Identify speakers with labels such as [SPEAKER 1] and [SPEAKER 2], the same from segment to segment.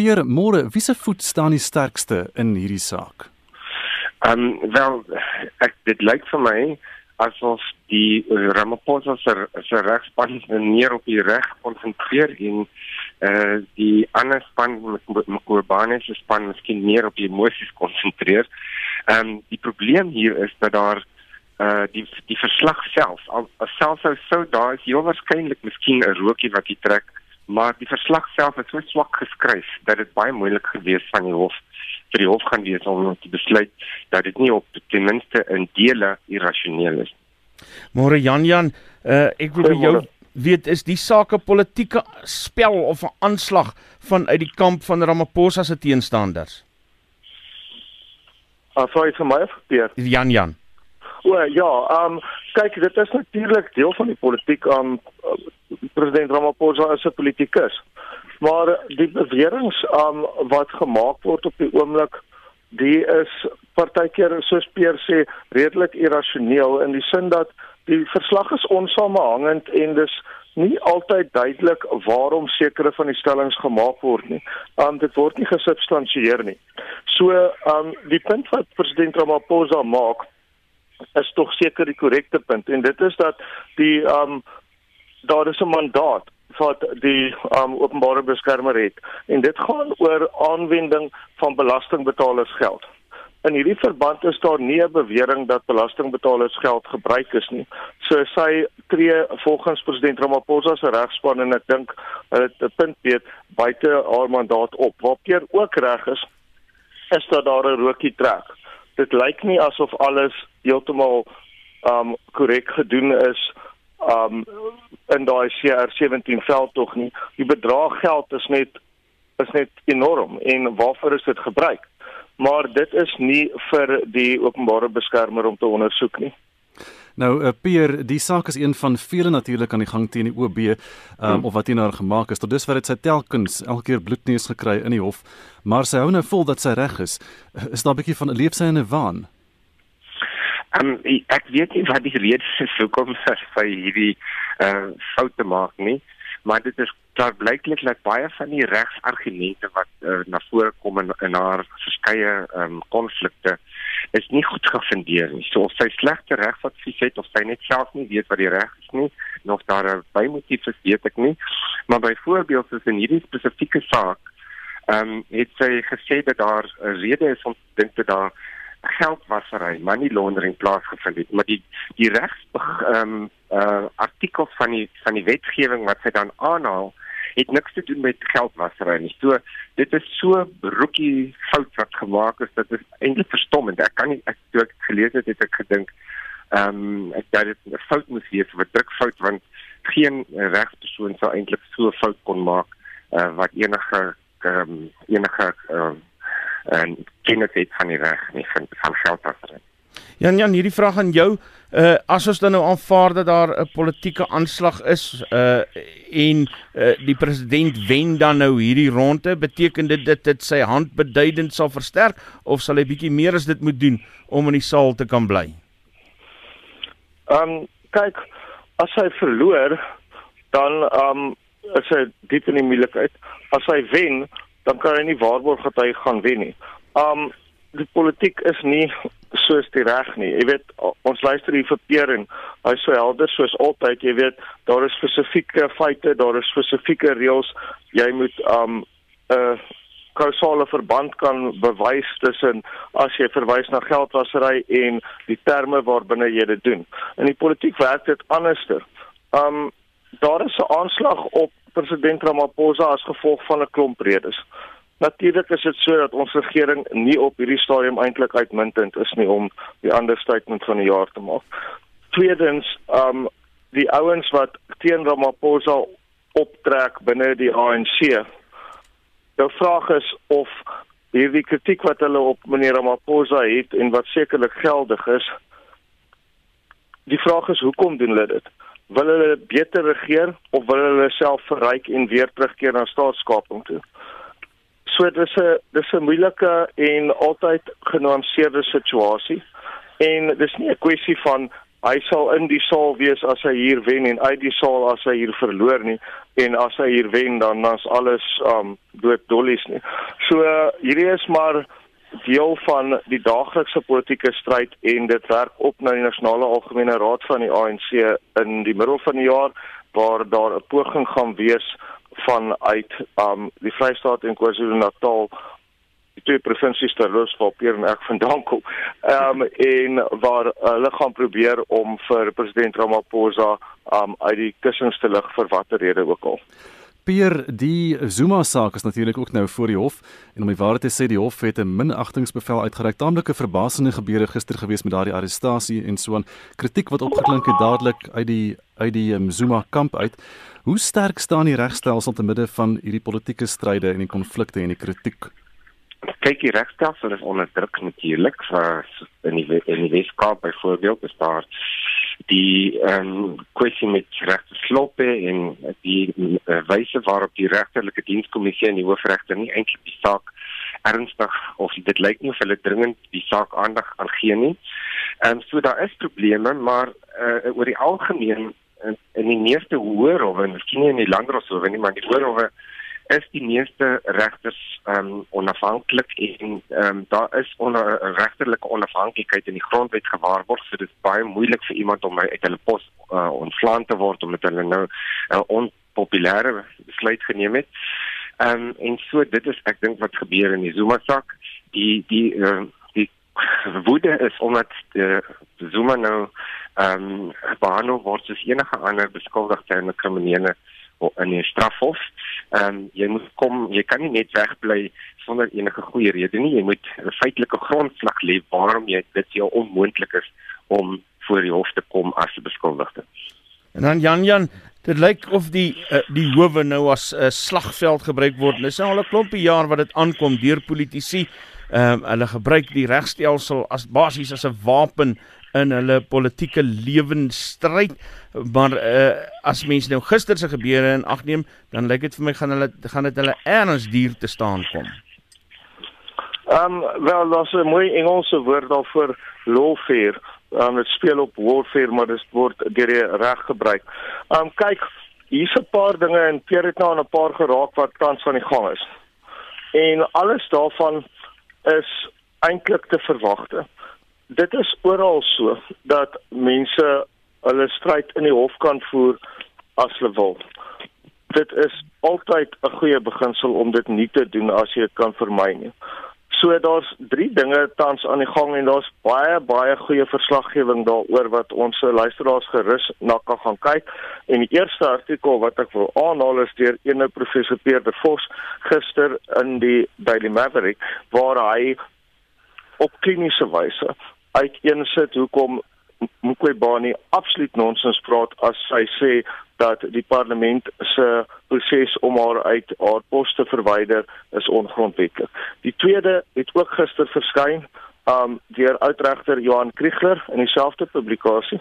[SPEAKER 1] Pierre, môre, wie se voet staan die sterkste in hierdie saak?
[SPEAKER 2] Ehm um, wel ek dit lyk vir my asof die uh, Ramaphosa se se regspan meer op die reg konsentreer en eh uh, die ander span met Mkobane se span miskien meer op die emosies konsentreer. Ehm um, die probleem hier is dat daar uh, die die verslag self al selfs sou daar is heel waarskynlik miskien 'n rookie wat hy trek, maar die verslag self is so swak geskryf dat dit baie moeilik gewees van die hof vir die hof gaan wees om te besluit dat dit nie op ten minste in dele irrasioneel is.
[SPEAKER 3] Môre Jan Jan, uh, ek wil by jou weet is die saak 'n politieke spel of 'n aanslag vanuit die kamp van Ramaphosa se teenstanders?
[SPEAKER 4] Ah, sorry vir my afgepeer.
[SPEAKER 3] Jan Jan.
[SPEAKER 4] O ja, ehm um, kyk dit is natuurlik deel van die politiek aan um, president Ramaphosa as 'n politikus. Maar die beweringe um, wat gemaak word op die oomblik die is partykeer soos Peer sê redelik irrasioneel in die sin dat die verslag is onsamehangend en dis nie altyd duidelik waarom sekere van die stellings gemaak word nie. Um dit word nie gesubstansieer nie. So um die punt wat president Ramaphosa maak is tog seker die korrekte punt en dit is dat die um daar is 'n mandaat wat die um, openbare beskermer het en dit gaan oor aanwending van belastingbetalers geld. In hierdie verband is daar nie 'n bewering dat belastingbetalers geld gebruik is nie. So sy tree volgens president Ramaphosa se regspan en ek dink hulle het 'n punt weet buite haar mandaat op. Waarkeer ook reg is is dat daar 'n rookie trek. Dit lyk nie asof alles heeltemal um korrek gedoen is um in daai CR17 veld tog nie. Die bedrag geld is net is net enorm en waarvoor is dit gebruik? Maar dit is nie vir die openbare beskermer om te ondersoek nie.
[SPEAKER 1] Nou uh, Pierre, die saak is een van vele natuurlik aan die gang teen die OB um, hmm. of wat hier nou gemaak is. Tot dusver het sy telkens elke keer bloedneus gekry in die hof, maar sy hou nou vol dat sy reg is. Is daar 'n bietjie van 'n leefsyne waan?
[SPEAKER 2] Um, ek weet nie wat die rede is hoekom sy hierdie uh foute maak nie, maar dit is daar blyklik dat baie van die regsargumente wat uh, na vore kom in, in haar verskeie um konflikte is nie goed gefundeer nie. So of sy slegte regsadvies het of sy net self nie weet wat die reg is nie, nog daar 'n bymotief is, weet ek nie. Maar byvoorbeeld is in hierdie spesifieke saak, ehm um, het sy gesê dat daar 'n rede is om te dink dat daar geldwasery, money laundering plaasgevind het, maar die die regs ehm um, uh artikel van die van die wetgewing wat sy dan aanhaal, het niks te doen met geldwasery nie. So dit is so broekie fout wat gemaak is dat dit eintlik verstommend. Ek kan nie ek toe ek gelees het, het ek gedink ehm um, ek dink dit 'n fout moes wees, 'n drukfout want geen regspersoon sou eintlik so 'n fout kon maak uh, wat enige ehm um, enige uh, en kennis het van die reg nie van van geld af.
[SPEAKER 3] Jan Jan, hierdie vraag aan jou, uh as ons dan nou aanvaar dat daar 'n politieke aanslag is uh en uh die president wen dan nou hierdie ronde, beteken dit dit dit sy hand beduidend sal versterk of sal hy bietjie meer as dit moet doen om in die saal te kan bly?
[SPEAKER 4] Um kyk, as hy verloor, dan um is hy diep in die moeilikheid. As hy wen, dan kan hy nie waarborg dat hy gaan wen nie. Um die politiek is nie soos die reg nie. Jy weet ons luister hier vir Pierre en hy sê helder soos altyd, jy weet daar is spesifieke feite, daar is spesifieke reëls. Jy moet um 'n uh, kausale verband kan bewys tussen as jy verwys na geldwasery en die terme waarbinne jy dit doen. In die politiek werk dit anderster. Um daar is 'n aanslag op president Ramaphosa as gevolg van 'n klomp redes. Natuurlik is dit so dat ons regering nie op hierdie stadium eintlik uitmuntend is nie om die understatement van die jaar te maak. Tweedens, um die ouens wat teen Ramaphosa optrek binne die ANC. Die vraag is of hierdie kritiek wat hulle op meneer Ramaphosa het en wat sekerlik geldig is, die vraag is hoekom doen hulle dit? wil hulle beter regeer of wil hulle self verryk en weer terugkeer na staatskaping toe? So dis 'n dis 'n moeilike en altyd genuanceerde situasie en dis nie 'n kwessie van hy sal in die saal wees as hy hier wen en uit die saal as hy hier verloor nie en as hy hier wen dan dan's alles um dood dollies nie. So uh, hierdie is maar deel van die daaglikse politieke stryd en dit werk op na die nasionale algemene raad van die ANC in die middel van die jaar waar daar 'n poging gaan wees vanuit um die Vrystaat en KwaZulu-Natal die twee provinsies ter rus waar Pierre en ek vandaan kom. Um, en waar hulle gaan probeer om vir president Ramaphosa um uit die kussings te lig vir watter rede ook al.
[SPEAKER 1] Pierre, die Zuma saak is natuurlik ook nou voor die hof en om die waarheid te sê die hof het 'n minagtingsbevel uitgereik. Taamlike verbasende gebeure gister gewees met daardie arrestasie en so 'n kritiek wat opgeklink het dadelik uit die uit die um, Zuma kamp uit. Hoe sterk staan die regstelsel te midde van hierdie politieke stryde en die konflikte en die kritiek?
[SPEAKER 2] kyk die regstelsel is onder druk natuurlik vir in die in die Weskaap byvoorbeeld daar die ehm um, kwessie met regte sloppe en die uh, wyse waarop die regterlike dienskommissie en die hoofregter nie eintlik die saak ernstig of dit lyk nie of hulle dringend die saak aandag aan gee nie. Ehm um, so daar is probleme maar uh, oor die algemeen in, in die meeste hoër of en miskien nie in die landroshof nie maar die hoër of is die meeste regters ehm um, onafhanklik en ehm um, daar is onder regterlike onafhanklikheid in die grondwet gewaarborg so dit is baie moeilik vir iemand om uit hulle pos uh, ontslaan te word omdat hulle nou 'n uh, onpopulêre besluit geneem het. Ehm um, en so dit is ek dink wat gebeur in die Zuma saak. Die die uh, die woede is omdat die Zuma nou ehm um, behandel word soos enige ander beskuldigde in 'n kriminele in 'n strafhof. Ehm um, jy moet kom, jy kan nie net wegbly sonder enige goeie rede nie. Jy moet 'n feitelike grondslag lê waarom jy dit jou onmoontlik is om voor die hof te kom as 'n beskuldigde.
[SPEAKER 3] En dan Jan Jan, dit lyk of die uh, die howe nou as 'n uh, slagveld gebruik word. Dis nou al 'n klompie jaar wat dit aankom deur politici. Ehm um, hulle gebruik die regstelsel as basies as 'n wapen in hulle politieke lewensstryd maar uh, as mense nou gister se gebeure in ag neem dan lyk dit vir my gaan hulle gaan dit hulle erns duur te staan kom.
[SPEAKER 4] Ehm um, wel daar's 'n mooi Engelse woord daarvoor lawfare. Ehm um, dit speel op warfare maar dit word deur die reg gebruik. Ehm um, kyk hier's 'n paar dinge en Pierre het nou 'n paar geraak wat tans van die gang is. En alles daarvan is eintlik te verwagte dit is oral so dat mense hulle stryd in die hof kan voer as hulle wil. Dit is altyd 'n goeie beginsel om dit nie te doen as jy dit kan vermy nie. So daar's drie dinge tans aan die gang en daar's baie baie goeie verslaggewing daaroor wat ons luisteraars gerus na kan gaan kyk. En die eerste artikel wat ek wil aanhaal is deur ene professor Pierre de Vos gister in die Daily Maverick waar hy op kliniese wyse uiteensit hoekom Mqobani absoluut nonsens praat as hy sê dat die parlement se proses om haar uit haar pos te verwyder is ongrondwettig. Die tweede het ook gister verskyn um deur uitregter Johan Kriegler in dieselfde publikasie.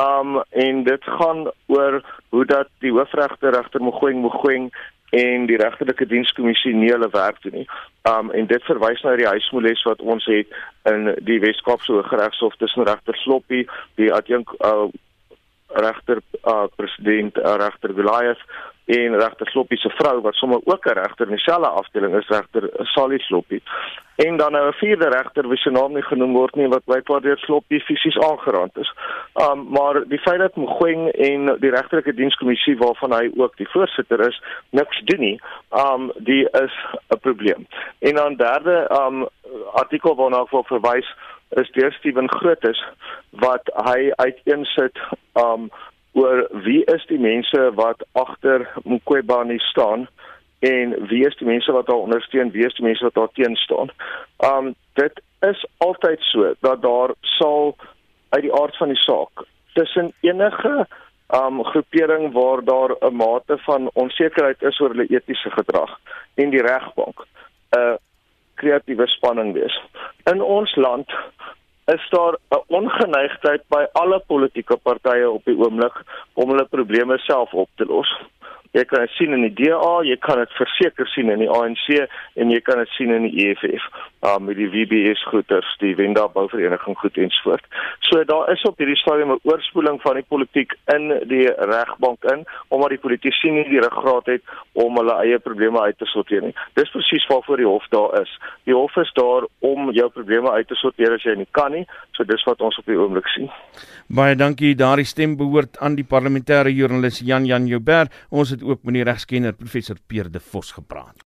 [SPEAKER 4] Um en dit gaan oor hoe dat die hoofregter regter Mogoeng Mogoeng en die regterlike dienskommissie nie hulle werk doen nie. Um en dit verwys na die huismoeles wat ons het in die Wes-Kaapse Hooggeregshof tussen regter Sloppy, die adjunk uh, regter uh, president uh, regter Goliath en regter Sloppy se vrou wat sommer ook 'n regter in dieselfde afdeling is regter Sally Sloppy. En dan nou 'n vierde regter wie se naam nie genoem word nie wat blykbaar deur Sloppy fisies aangeraak is. Um maar die feit dat Mogoeng en die regterlike dienskommissie waarvan hy ook die voorsitter is, niks doen nie, um die is 'n probleem. En dan derde um artikel waarna ek wil verwys is deur Steven Grootes wat hy uiteensit um oor wie is die mense wat agter Mqobani staan en wie is die mense wat haar ondersteun, wie is die mense wat haar teen staan. Um dit is altyd so dat daar sal uit die aard van die saak tussen enige um groepering waar daar 'n mate van onsekerheid is oor hulle etiese gedrag en die regbank 'n uh, kreatiewe spanning wees. In ons land is daar 'n ongeneigtheid by alle politieke partye op die oomblik om hulle probleme self op te los. Jy kan dit sien in die DA, jy kan dit verseker sien in die ANC en jy kan dit sien in die EFF. Um met die WBS goeters, die Wenda bouvereniging goed en so voort. So daar is op hierdie stadium 'n oorspoeling van die politiek in die regbank in omdat die politici nie die ruggraat het om hulle eie probleme uit te sorteer nie. Dis presies waarvoor die hof daar is. Die hof is daar om jou probleme uit te sorteer as jy nie kan nie. So dis wat ons op die oomblik sien.
[SPEAKER 3] Baie dankie. Daardie stem behoort aan die parlementêre joernalis Jan Jan Joubert. Ons het ook met die regskenner professor Peer de Vos gepraat.